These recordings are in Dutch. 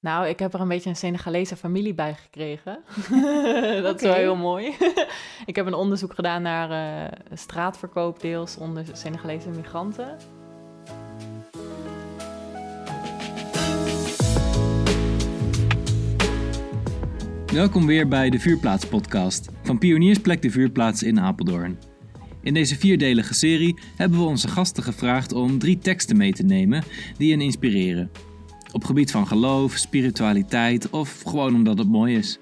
Nou, ik heb er een beetje een Senegalese familie bij gekregen. dat is wel heel mooi. ik heb een onderzoek gedaan naar eh, straatverkoop deels onder Senegalese migranten. Welkom weer bij de Vuurplaats podcast van Pioniersplek de Vuurplaats in Apeldoorn. In deze vierdelige serie hebben we onze gasten gevraagd om drie teksten mee te nemen die hen inspireren. Op gebied van geloof, spiritualiteit of gewoon omdat het mooi is.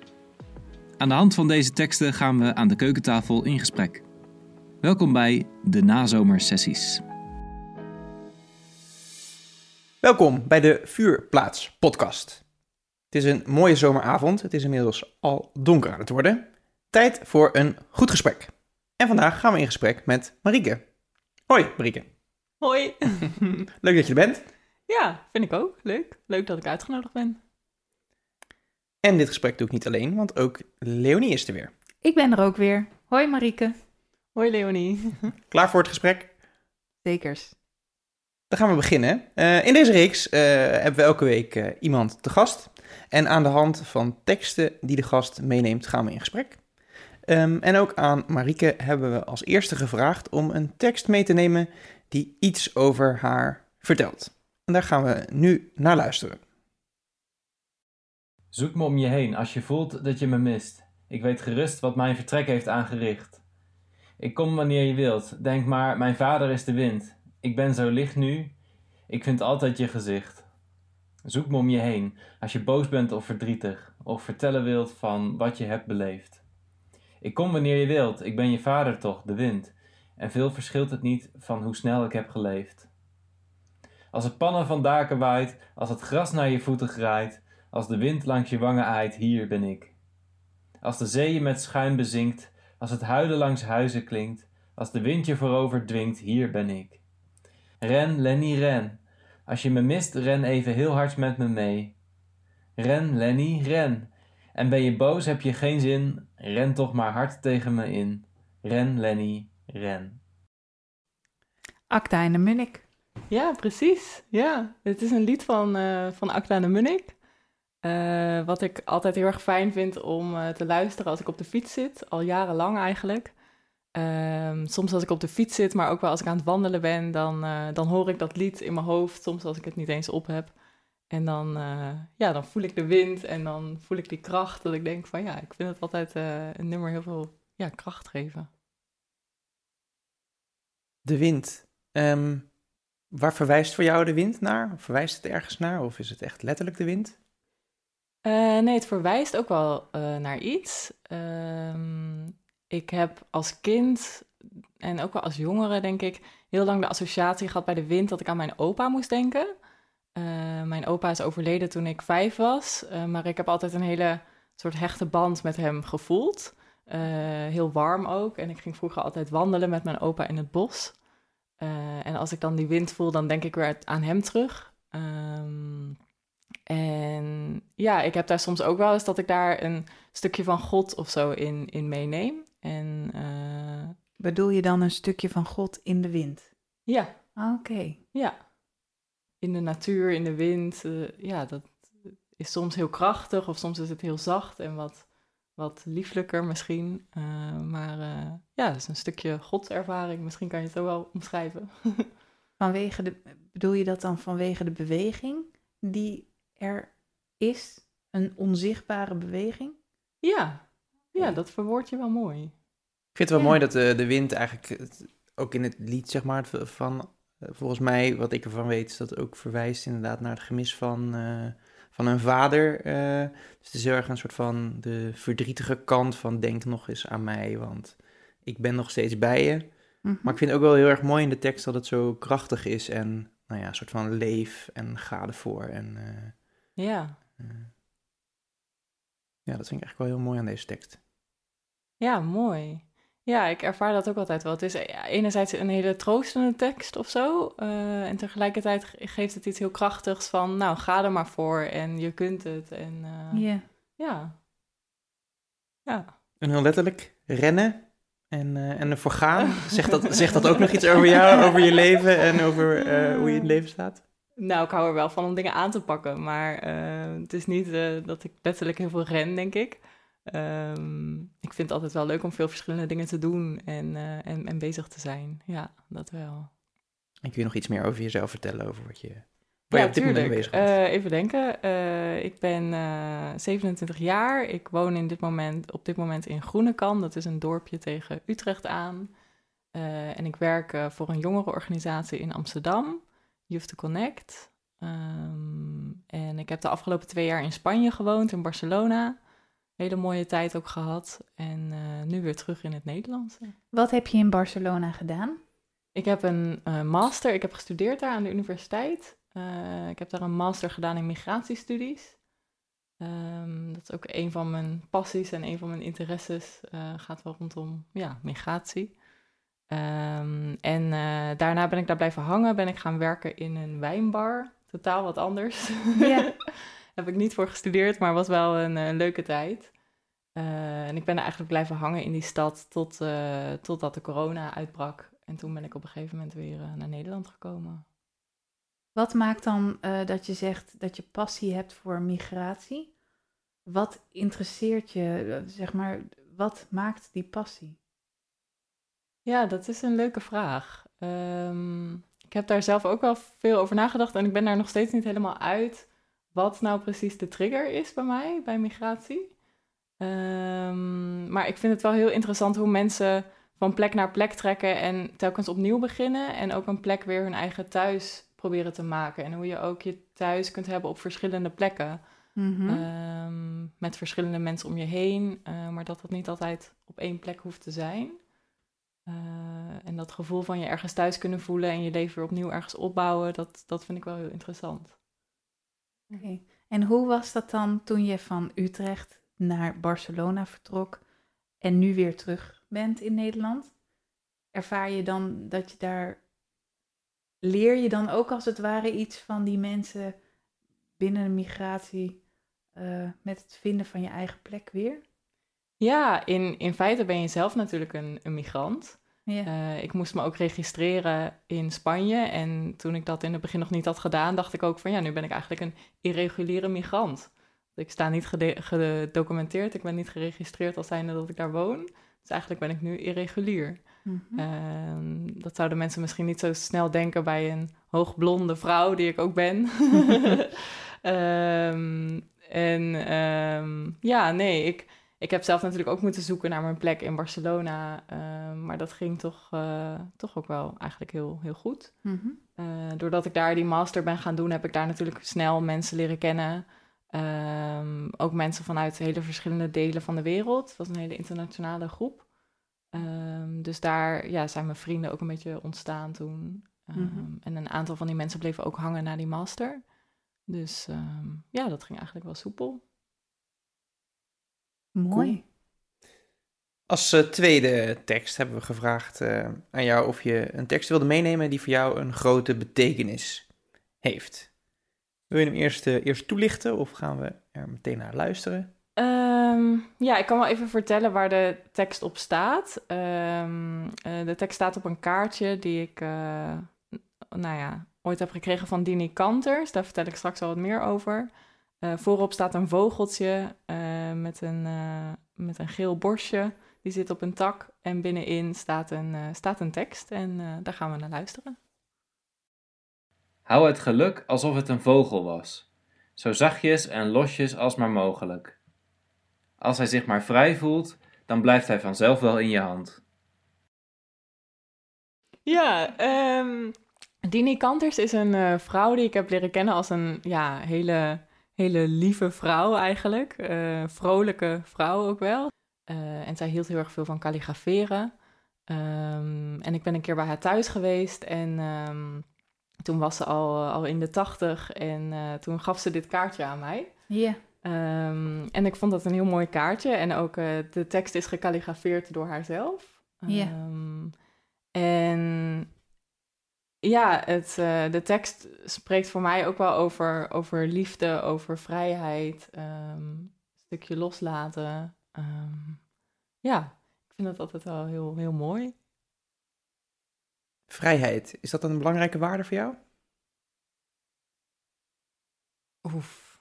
Aan de hand van deze teksten gaan we aan de keukentafel in gesprek. Welkom bij de nazomersessies. Welkom bij de Vuurplaats podcast. Het is een mooie zomeravond. Het is inmiddels al donker aan het worden. Tijd voor een goed gesprek. En vandaag gaan we in gesprek met Marieke. Hoi Marieke, Hoi. leuk dat je er bent. Ja, vind ik ook. Leuk. Leuk dat ik uitgenodigd ben. En dit gesprek doe ik niet alleen, want ook Leonie is er weer. Ik ben er ook weer. Hoi Marieke. Hoi Leonie. Klaar voor het gesprek? Zekers. Dan gaan we beginnen. Eh, in deze reeks eh, hebben we elke week eh, iemand te gast. En aan de hand van teksten die de gast meeneemt, gaan we in gesprek. Ehm, en ook aan Marieke hebben we als eerste gevraagd om een tekst mee te nemen die iets over haar vertelt. En daar gaan we nu naar luisteren. Zoek me om je heen als je voelt dat je me mist. Ik weet gerust wat mijn vertrek heeft aangericht. Ik kom wanneer je wilt, denk maar, mijn vader is de wind. Ik ben zo licht nu, ik vind altijd je gezicht. Zoek me om je heen als je boos bent of verdrietig, of vertellen wilt van wat je hebt beleefd. Ik kom wanneer je wilt, ik ben je vader toch, de wind. En veel verschilt het niet van hoe snel ik heb geleefd. Als het pannen van daken waait, als het gras naar je voeten graait, als de wind langs je wangen aait, hier ben ik. Als de zee je met schuim bezinkt, als het huilen langs huizen klinkt, als de wind je voorover dwingt, hier ben ik. Ren, Lenny, ren. Als je me mist, ren even heel hard met me mee. Ren, Lenny, ren. En ben je boos, heb je geen zin, ren toch maar hard tegen me in. Ren, Lenny, ren. Acta en de Munnik. Ja, precies. Ja, het is een lied van, eh van de Munnik. Eh, wat ik altijd heel erg fijn vind om eh, te luisteren als ik op de fiets zit, al jarenlang eigenlijk. Ehm, soms als ik op de fiets zit, maar ook wel als ik aan het wandelen ben, dan, dan hoor ik dat lied in mijn hoofd. Soms als ik het niet eens op heb. En dan, ja, dan voel ik de wind en dan voel ik die kracht. Dat ik denk van ja, ik vind het altijd een nummer heel veel ja, kracht geven. De wind. Ehm, waar verwijst voor jou de wind naar? Verwijst het ergens naar? Of is het echt letterlijk de wind? Eh, nee, het verwijst ook wel eh, naar iets. Ehm, ik heb als kind en ook wel als jongere, denk ik, heel lang de associatie gehad bij de wind dat ik aan mijn opa moest denken. Eh, mijn opa is overleden toen ik vijf was, maar ik heb altijd een hele soort hechte band met hem gevoeld. Heel warm ook. En ik ging vroeger altijd wandelen met mijn opa in het bos. Eh, en als ik dan die wind voel, dan denk ik weer aan hem terug. Ehm, en ja, ik heb daar soms ook wel eens dat ik daar een stukje van God of zo in, in meeneem. En eh, Bedoel je dan een stukje van God in de wind? ja, Oké. ja. In de natuur, in de wind. eh, ja, dat is soms heel krachtig of soms is het heel zacht en wat, wat lieflijker misschien. Eh, maar eh, ja, dat is een stukje godservaring. Misschien kan je het zo wel omschrijven. Vanwege de, bedoel je dat dan vanwege de beweging die er is? Een onzichtbare beweging? Ja, ja dat verwoord je wel mooi. Ik vind het wel Ja. mooi dat de, de wind eigenlijk het- ook in het lied, zeg maar, van, eh, volgens mij, wat ik ervan weet, is dat ook verwijst inderdaad naar het gemis van, eh, van een vader. eh. dus het is heel erg een soort van de verdrietige kant van denk nog eens aan mij, want ik ben nog steeds bij je. Mhm. Maar ik vind het ook wel heel erg mooi in de tekst dat het zo krachtig is en, nou ja, een soort van leef en ga ervoor. En eh, Ja, eh, ja, dat vind ik eigenlijk wel heel mooi aan deze tekst. ja, mooi. Ja, ik ervaar dat ook altijd wel. Het is ja, enerzijds een hele troostende tekst of zo. eh, en tegelijkertijd ge- geeft het iets heel krachtigs van, nou, ga er maar voor en je kunt het. En eh, Ja. ja. Ja. En heel letterlijk, rennen en, eh, en ervoor gaan. Zegt dat, zegt dat ook nog iets over jou, over je leven en over eh, hoe je in het leven staat? Nou, ik hou er wel van om dingen aan te pakken, maar eh, het is niet eh, dat ik letterlijk heel veel ren, denk ik. Ehm, ik vind het altijd wel leuk om veel verschillende dingen te doen en, eh, en, en bezig te zijn. Ja, dat wel. En kun je nog iets meer over jezelf vertellen, over wat je, waar Ja, je op dit moment bezig bent? Eh, even denken. Eh, ik ben eh, 27 jaar. Ik woon in dit moment, op dit moment in Groenekan. Dat is een dorpje tegen Utrecht aan. En ik werk voor een jongerenorganisatie in Amsterdam, Youth to Connect. Ehm, en ik heb de afgelopen twee jaar in Spanje gewoond, in Barcelona. Hele mooie tijd ook gehad. En eh, nu weer terug in het Nederlands. Wat heb je in Barcelona gedaan? Ik heb een eh, master, ik heb gestudeerd daar aan de universiteit. Eh, ik heb daar een master gedaan in migratiestudies. Ehm, dat is ook een van mijn passies en een van mijn interesses. gaat wel rondom ja, migratie. Ehm, en daarna ben ik daar blijven hangen, ben ik gaan werken in een wijnbar. Totaal wat anders. Ja. heb ik niet voor gestudeerd, maar was wel een eh, leuke tijd. Eh, en ik ben er eigenlijk blijven hangen in die stad tot, eh, totdat de corona uitbrak. En toen ben ik op een gegeven moment weer naar Nederland gekomen. Wat maakt dan dat je zegt dat je passie hebt voor migratie? Wat interesseert je, zeg maar, wat maakt die passie? Ja, dat is een leuke vraag. Ehm, ik heb daar zelf ook wel veel over nagedacht en ik ben daar nog steeds niet helemaal uit wat nou precies de trigger is bij mij, bij migratie. Ehm, maar ik vind het wel heel interessant hoe mensen van plek naar plek trekken en telkens opnieuw beginnen en ook een plek weer hun eigen thuis proberen te maken. En hoe je ook je thuis kunt hebben op verschillende plekken. Mhm. Ehm, met verschillende mensen om je heen, eh, maar dat dat niet altijd op één plek hoeft te zijn. Eh, en dat gevoel van je ergens thuis kunnen voelen en je leven weer opnieuw ergens opbouwen, dat, dat vind ik wel heel interessant. Oké. En hoe was dat dan toen je van Utrecht naar Barcelona vertrok en nu weer terug bent in Nederland? Ervaar je dan dat je daar. Leer je dan ook als het ware iets van die mensen binnen de migratie eh, met het vinden van je eigen plek weer? Ja, in, in feite ben je zelf natuurlijk een, een migrant. Eh, ik moest me ook registreren in Spanje. En toen ik dat in het begin nog niet had gedaan, dacht ik ook van ja, nu ben ik eigenlijk een irreguliere migrant. Ik sta niet gedocumenteerd, ik ben niet geregistreerd als zijnde dat ik daar woon. Dus eigenlijk ben ik nu irregulier. Mhm. Ehm, dat zouden mensen misschien niet zo snel denken bij een hoogblonde vrouw, die ik ook ben. Ehm, en ehm, ja, nee, ik, ik heb zelf natuurlijk ook moeten zoeken naar mijn plek in Barcelona. ehm, maar dat ging toch, eh, toch ook wel eigenlijk heel, heel goed. Mhm. Eh, doordat ik daar die master ben gaan doen, heb ik daar natuurlijk snel mensen leren kennen. Ehm, ook mensen vanuit hele verschillende delen van de wereld. Het was een hele internationale groep. Ehm, dus daar ja, zijn mijn vrienden ook een beetje ontstaan toen. Mhm. En een aantal van die mensen bleven ook hangen na die master. Dus ja, dat ging eigenlijk wel soepel. Mooi. Als eh, tweede tekst hebben we gevraagd eh, aan jou of je een tekst wilde meenemen die voor jou een grote betekenis heeft. Wil je hem eerst, eh, eerst toelichten of gaan we er meteen naar luisteren? Ehm, ja, ik kan wel even vertellen waar de tekst op staat. Ehm, eh, de tekst staat op een kaartje die ik, eh, nou ja, ooit heb gekregen van Dini Kanters. Daar vertel ik straks al wat meer over. Eh, voorop staat een vogeltje eh, met, een, eh, met een geel borstje. Die zit op een tak en binnenin staat een, staat een tekst. En daar gaan we naar luisteren. Hou het geluk alsof het een vogel was, zo zachtjes en losjes als maar mogelijk. Als hij zich maar vrij voelt, dan blijft hij vanzelf wel in je hand. Ja, ehm Dini Kanters is een vrouw die ik heb leren kennen als een ja, hele, hele lieve vrouw eigenlijk. Eh, vrolijke vrouw ook wel. Eh, en zij hield heel erg veel van kalligraferen. Ehm, en ik ben een keer bij haar thuis geweest en ehm, toen was ze al, al in de tachtig en eh, toen gaf ze dit kaartje aan mij. Ja. Ehm, en ik vond dat een heel mooi kaartje. En ook eh, de tekst is gekalligrafeerd door haarzelf. Ja. Ja, het, eh, de tekst spreekt voor mij ook wel over, over liefde, over vrijheid, ehm, een stukje loslaten. Ehm, ja, ik vind dat altijd wel heel, heel mooi. Vrijheid, is dat een belangrijke waarde voor jou? Oef.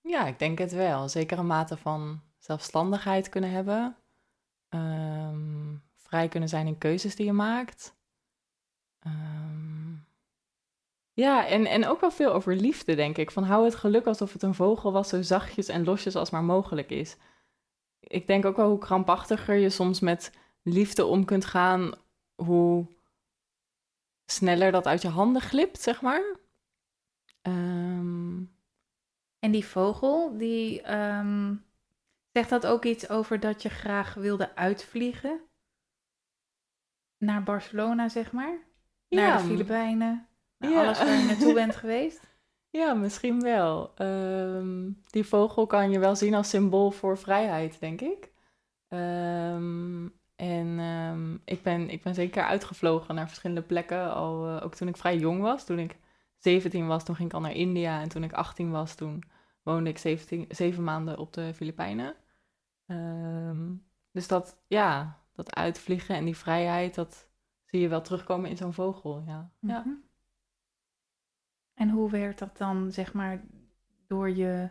Ja, ik denk het wel. Zeker een mate van zelfstandigheid kunnen hebben. Ehm, vrij kunnen zijn in keuzes die je maakt. Ehm, ja, en, en ook wel veel over liefde, denk ik. Van hou het geluk alsof het een vogel was, zo zachtjes en losjes als maar mogelijk is. Ik denk ook wel hoe krampachtiger je soms met liefde om kunt gaan, hoe sneller dat uit je handen glipt, zeg maar. Ehm, En die vogel, die ehm, zegt dat ook iets over dat je graag wilde uitvliegen? Naar Barcelona, zeg maar? Naar ja, de Filipijnen? Naar Ja. alles waar je naartoe bent geweest? Ja, misschien wel. Ehm, die vogel kan je wel zien als symbool voor vrijheid, denk ik. Ehm, en ehm, ik, ben, ik ben zeker uitgevlogen naar verschillende plekken, al, eh, ook toen ik vrij jong was. Toen ik 17 was, toen ging ik al naar India. En toen ik 18 was, toen woonde ik 17, zeven maanden op de Filipijnen. Dus dat, ja, dat uitvliegen en die vrijheid, dat zie je wel terugkomen in zo'n vogel, ja. ja. Mhm. En hoe werd dat dan, zeg maar, door je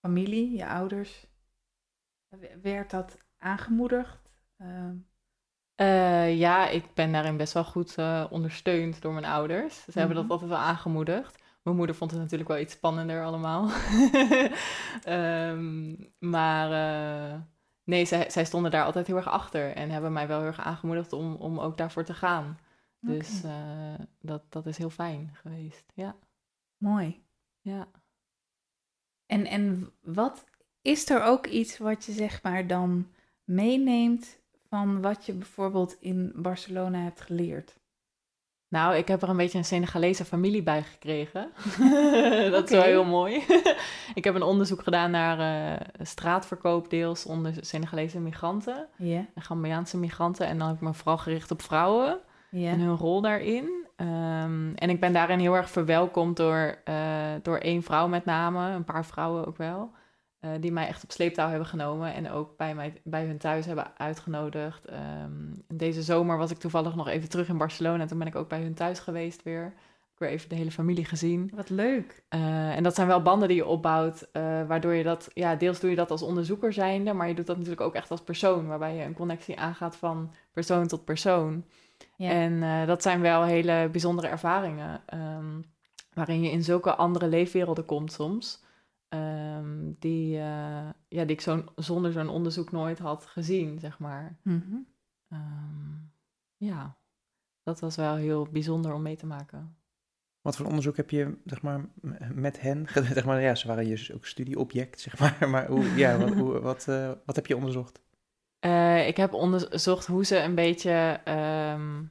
familie, je ouders? Werd dat aangemoedigd? Ehm, Eh, ja, ik ben daarin best wel goed eh, ondersteund door mijn ouders. Ze hebben dat Mhm. altijd wel aangemoedigd. Mijn moeder vond het natuurlijk wel iets spannender allemaal. Ehm, maar eh, nee, zij, zij stonden daar altijd heel erg achter en hebben mij wel heel erg aangemoedigd om, om ook daarvoor te gaan. Dus eh, dat, dat is heel fijn geweest. Ja, Mooi. ja. En, en wat is er ook iets wat je zeg maar dan meeneemt van wat je bijvoorbeeld in Barcelona hebt geleerd? Nou, ik heb er een beetje een Senegalese familie bij gekregen. dat is wel heel mooi. ik heb een onderzoek gedaan naar eh, straatverkoop, deels onder Senegalese migranten en Gambiaanse migranten. En dan heb ik me vooral gericht op vrouwen en hun rol daarin. Ehm, en ik ben daarin heel erg verwelkomd door, eh, door één vrouw met name, een paar vrouwen ook wel. Eh, die mij echt op sleeptouw hebben genomen en ook bij, mij, bij hun thuis hebben uitgenodigd. Ehm, deze zomer was ik toevallig nog even terug in Barcelona. En toen ben ik ook bij hun thuis geweest weer. Ik weer even de hele familie gezien. Wat leuk. Eh, en dat zijn wel banden die je opbouwt, eh, waardoor je dat, ja, deels doe je dat als onderzoeker zijnde, maar je doet dat natuurlijk ook echt als persoon, waarbij je een connectie aangaat van persoon tot persoon. Ja. En dat zijn wel hele bijzondere ervaringen, ehm, waarin je in zulke andere leefwerelden komt soms, ehm, die, eh, ja, die ik zo'n, zonder zo'n onderzoek nooit had gezien, zeg maar. Mhm. Ehm, ja, dat was wel heel bijzonder om mee te maken. Wat voor onderzoek heb je, zeg maar, met hen? Zeg maar, ja, ze waren dus ook studieobject, zeg maar. Maar hoe, ja, wat, hoe, wat, eh, wat heb je onderzocht? Eh, ik heb onderzocht hoe ze een beetje ehm,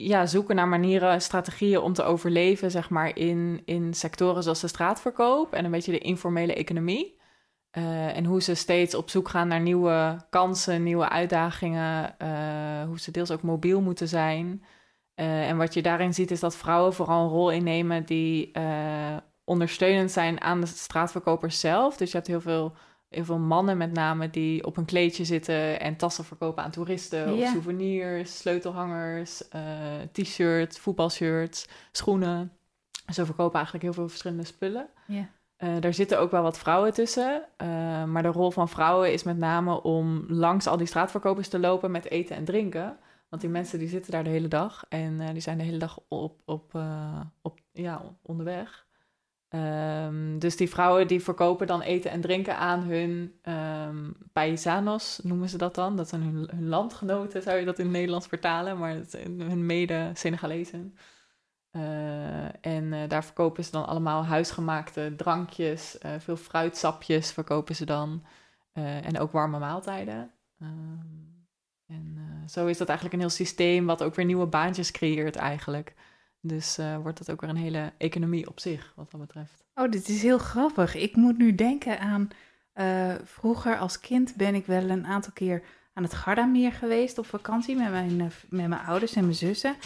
ja, zoeken naar manieren, strategieën om te overleven, zeg maar, in, in sectoren zoals de straatverkoop en een beetje de informele economie. Eh, en hoe ze steeds op zoek gaan naar nieuwe kansen, nieuwe uitdagingen, eh, hoe ze deels ook mobiel moeten zijn. Eh, en wat je daarin ziet is dat vrouwen vooral een rol innemen die ondersteunend zijn aan de straatverkopers zelf. Dus je hebt heel veel, heel veel mannen met name die op een kleedje zitten en tassen verkopen aan toeristen. Of souvenirs, sleutelhangers, eh, t-shirts, voetbalshirts, schoenen. Ze verkopen eigenlijk heel veel verschillende spullen. Ja. Eh, daar zitten ook wel wat vrouwen tussen. eh, maar de rol van vrouwen is met name om langs al die straatverkopers te lopen met eten en drinken. Want die mensen die zitten daar de hele dag en die zijn de hele dag op, op, op, ja, onderweg. Ehm, dus die vrouwen die verkopen dan eten en drinken aan hun ehm paisanos, noemen ze dat dan. Dat zijn hun, hun landgenoten, zou je dat in het Nederlands vertalen, maar het hun mede-Senegalezen. Eh, en eh, daar verkopen ze dan allemaal huisgemaakte drankjes, eh, veel fruitsapjes verkopen ze dan. en ook warme maaltijden. Ehm, en zo is dat eigenlijk een heel systeem wat ook weer nieuwe baantjes creëert eigenlijk. Dus eh, wordt dat ook weer een hele economie op zich, wat dat betreft. Oh, dit is heel grappig. Ik moet nu denken aan. eh, vroeger als kind ben ik wel een aantal keer aan het Gardameer geweest op vakantie met mijn, eh, met mijn ouders en mijn zussen.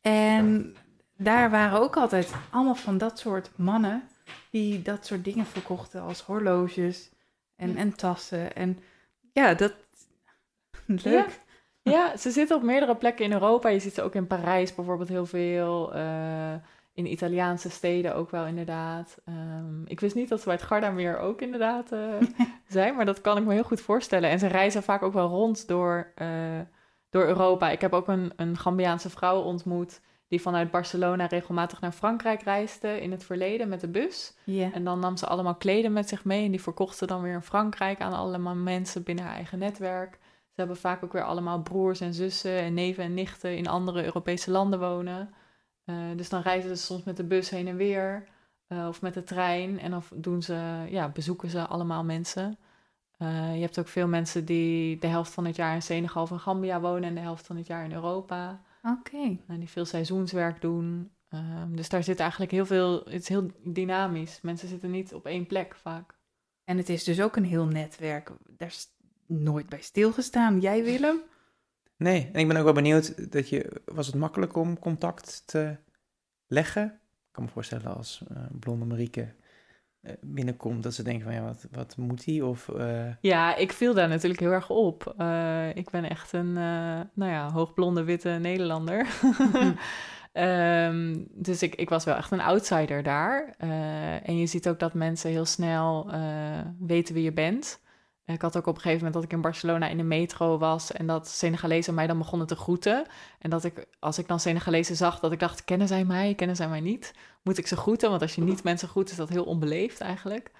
En daar waren ook altijd allemaal van dat soort mannen die dat soort dingen verkochten als horloges en, en tassen. En ja, dat. Leuk. Ja, ze zitten op meerdere plekken in Europa. Je ziet ze ook in Parijs bijvoorbeeld heel veel. Eh, in Italiaanse steden ook wel inderdaad. Ehm, ik wist niet dat ze bij het Gardameer ook inderdaad eh, zijn, maar dat kan ik me heel goed voorstellen. En ze reizen vaak ook wel rond door, eh, door Europa. Ik heb ook een, een Gambiaanse vrouw ontmoet die vanuit Barcelona regelmatig naar Frankrijk reisde in het verleden met de bus. Ja. En dan nam ze allemaal kleden met zich mee en die verkocht ze dan weer in Frankrijk aan allemaal mensen binnen haar eigen netwerk. Ze hebben vaak ook weer allemaal broers en zussen en neven en nichten in andere Europese landen wonen. Uh, dus dan reizen ze soms met de bus heen en weer uh, of met de trein en dan doen ze, ja, bezoeken ze allemaal mensen. Uh, je hebt ook veel mensen die de helft van het jaar in Senegal of in Gambia wonen en de helft van het jaar in Europa. Oké. Okay. En die veel seizoenswerk doen. Um, dus daar zit eigenlijk heel veel, het is heel dynamisch. Mensen zitten niet op één plek vaak. En het is dus ook een heel netwerk. Daar nooit bij stilgestaan. Jij, Willem? Nee, en ik ben ook wel benieuwd, dat je, was het makkelijk om contact te leggen? Ik kan me voorstellen als uh, blonde Marieke uh, binnenkomt, dat ze denken van ja, wat, wat moet hij? Of, uh... Ja, ik viel daar natuurlijk heel erg op. ik ben echt een, nou ja, hoogblonde witte Nederlander. um, dus ik, ik was wel echt een outsider daar. en je ziet ook dat mensen heel snel weten wie je bent. Ik had ook op een gegeven moment dat ik in Barcelona in de metro was en dat Senegalezen mij dan begonnen te groeten. En dat ik, als ik dan Senegalezen zag, dat ik dacht, kennen zij mij, kennen zij mij niet? Moet ik ze groeten? Want als je niet mensen groet, is dat heel onbeleefd eigenlijk.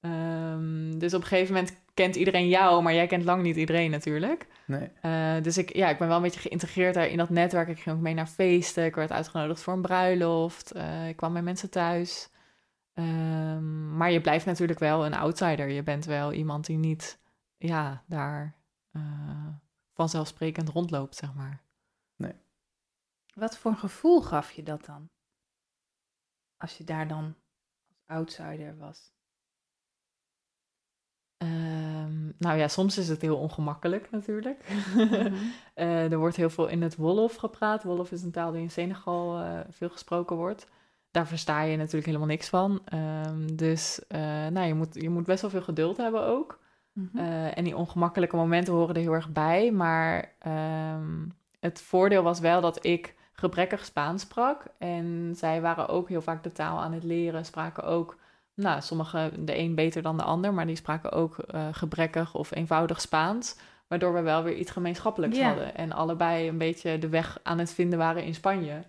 Um, dus op een gegeven moment kent iedereen jou, maar jij kent lang niet iedereen natuurlijk. Nee. Uh, dus ik, ja, ik ben wel een beetje geïntegreerd daar in dat netwerk. Ik ging ook mee naar feesten, ik werd uitgenodigd voor een bruiloft, uh, ik kwam bij mensen thuis. Um, maar je blijft natuurlijk wel een outsider. Je bent wel iemand die niet ja, daar uh, vanzelfsprekend rondloopt, zeg maar. Nee. Wat voor gevoel gaf je dat dan? Als je daar dan als outsider was? Um, nou ja, soms is het heel ongemakkelijk natuurlijk. Mm -hmm. uh, er wordt heel veel in het Wolof gepraat. Wolof is een taal die in Senegal uh, veel gesproken wordt daar versta je natuurlijk helemaal niks van. Um, dus uh, nou, je, moet, je moet best wel veel geduld hebben ook. Mm -hmm. uh, en die ongemakkelijke momenten horen er heel erg bij. Maar um, het voordeel was wel dat ik gebrekkig Spaans sprak. En zij waren ook heel vaak de taal aan het leren. Spraken ook, nou, sommigen de een beter dan de ander. Maar die spraken ook uh, gebrekkig of eenvoudig Spaans. Waardoor we wel weer iets gemeenschappelijks hadden. En allebei een beetje de weg aan het vinden waren in Spanje.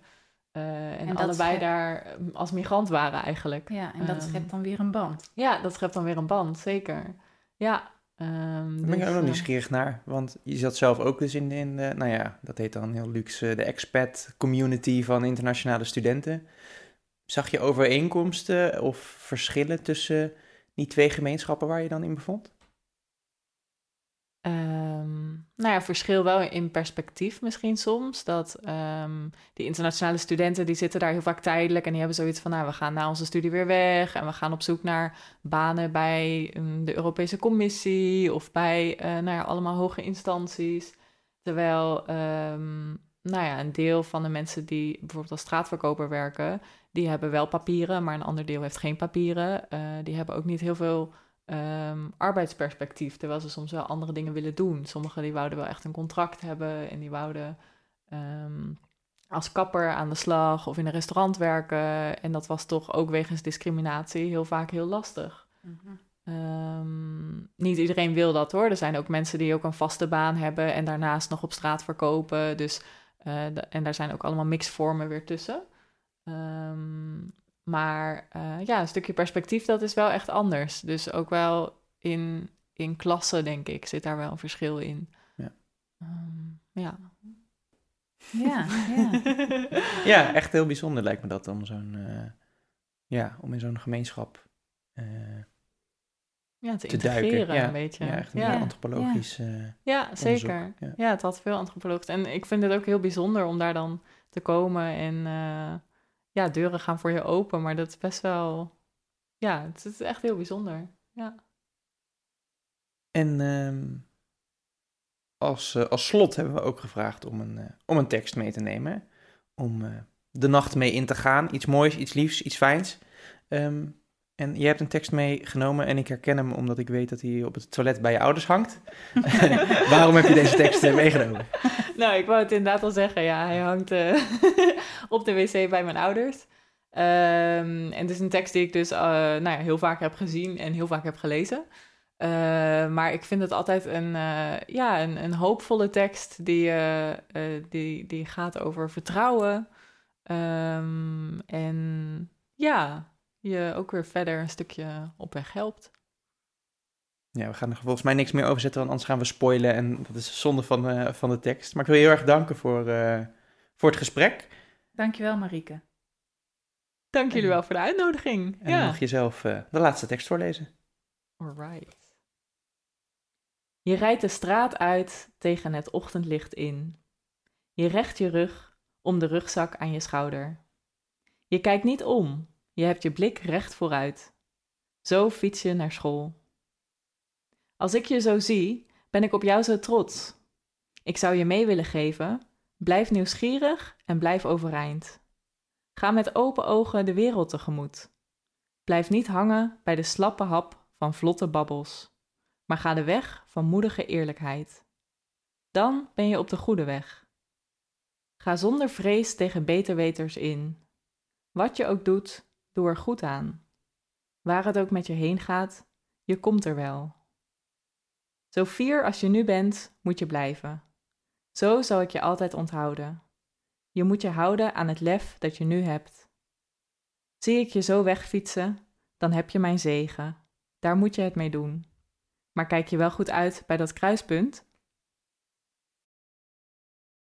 Uh, en, allebei schept- daar um, als migrant waren eigenlijk. Ja, en dat Ehm, schept dan weer een band. Ja, dat schept dan weer een band, zeker. Ja. ehm, Daar ben ik dus, ook nog eh, nieuwsgierig naar. Want je zat zelf ook dus in, in de, nou ja, dat heet dan heel luxe, de expat community van internationale studenten. Zag je overeenkomsten of verschillen tussen die twee gemeenschappen waar je dan in bevond? Ehm, nou ja, verschil wel in perspectief misschien soms. Dat ehm, die internationale studenten die zitten daar heel vaak tijdelijk en die hebben zoiets van, nou, we gaan na onze studie weer weg en we gaan op zoek naar banen bij mm, de Europese Commissie of bij, eh, nou ja, allemaal hoge instanties. Terwijl, ehm, nou ja, een deel van de mensen die bijvoorbeeld als straatverkoper werken, die hebben wel papieren, maar een ander deel heeft geen papieren. Eh, die hebben ook niet heel veel ehm, arbeidsperspectief, terwijl ze soms wel andere dingen willen doen. Sommigen die wouden wel echt een contract hebben en die wouden ehm, als kapper aan de slag of in een restaurant werken. En dat was toch ook wegens discriminatie heel vaak heel lastig. Ehm, niet iedereen wil dat hoor. Er zijn ook mensen die ook een vaste baan hebben en daarnaast nog op straat verkopen. Dus, eh, en daar zijn ook allemaal mixvormen weer tussen. Maar eh, ja, een stukje perspectief, dat is wel echt anders. Dus ook wel in, in klassen, denk ik, zit daar wel een verschil in. Ja. Ehm, ja. Ja, ja. Ja, echt heel bijzonder lijkt me dat om zo'n, eh, ja, om in zo'n gemeenschap eh, ja, te, te duiken. integreren Ja, een beetje. ja, echt een ja. antropologisch. eh, Ja, zeker. ja. Ja. het had veel antropologisch. En ik vind het ook heel bijzonder om daar dan te komen en eh, ja, deuren gaan voor je open. Maar dat is best wel, ja, het is echt heel bijzonder. Ja. En ehm, als, eh, als slot hebben we ook gevraagd om een, eh, om een tekst mee te nemen. Om eh, de nacht mee in te gaan. Iets moois, iets liefs, iets fijns. Ehm, en jij hebt een tekst meegenomen en ik herken hem omdat ik weet dat hij op het toilet bij je ouders hangt. Waarom heb je deze tekst eh, meegenomen? Nou, ik wou het inderdaad al zeggen. Ja, hij hangt eh, op de wc bij mijn ouders. Ehm, en het is een tekst die ik dus uh, nou ja, heel vaak heb gezien en heel vaak heb gelezen. Uh, maar ik vind het altijd een, ja, een, een, hoopvolle tekst die, die, die gaat over vertrouwen. Um, en ja, je ook weer verder een stukje op weg helpt. Ja, we gaan er volgens mij niks meer over zetten, want anders gaan we spoilen. En dat is zonde van, uh, van de tekst. Maar ik wil je heel erg danken voor, uh, voor het gesprek. Dankjewel, Marieke. Dank jullie wel voor de uitnodiging. En ja. dan mag je zelf uh, de laatste tekst voorlezen. Alright. Je rijdt de straat uit tegen het ochtendlicht in. Je recht je rug om de rugzak aan je schouder. Je kijkt niet om, je hebt je blik recht vooruit. Zo fiets je naar school. Als ik je zo zie, ben ik op jou zo trots. Ik zou je mee willen geven. Blijf nieuwsgierig en blijf overeind. Ga met open ogen de wereld tegemoet. Blijf niet hangen bij de slappe hap van vlotte babbels, maar ga de weg van moedige eerlijkheid. Dan ben je op de goede weg. Ga zonder vrees tegen beterweters in. Wat je ook doet, doe er goed aan. Waar het ook met je heen gaat, je komt er wel. Zo fier als je nu bent, moet je blijven. Zo zal ik je altijd onthouden. Je moet je houden aan het lef dat je nu hebt. Zie ik je zo wegfietsen, dan heb je mijn zegen. Daar moet je het mee doen. Maar kijk je wel goed uit bij dat kruispunt?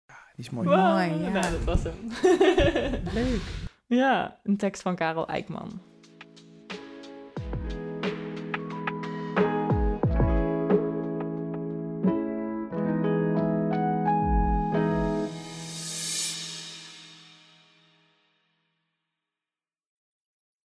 Die is mooi. Wow, mooi, ja. Nou, dat was hem. Leuk. Ja, een tekst van Karel Eikman.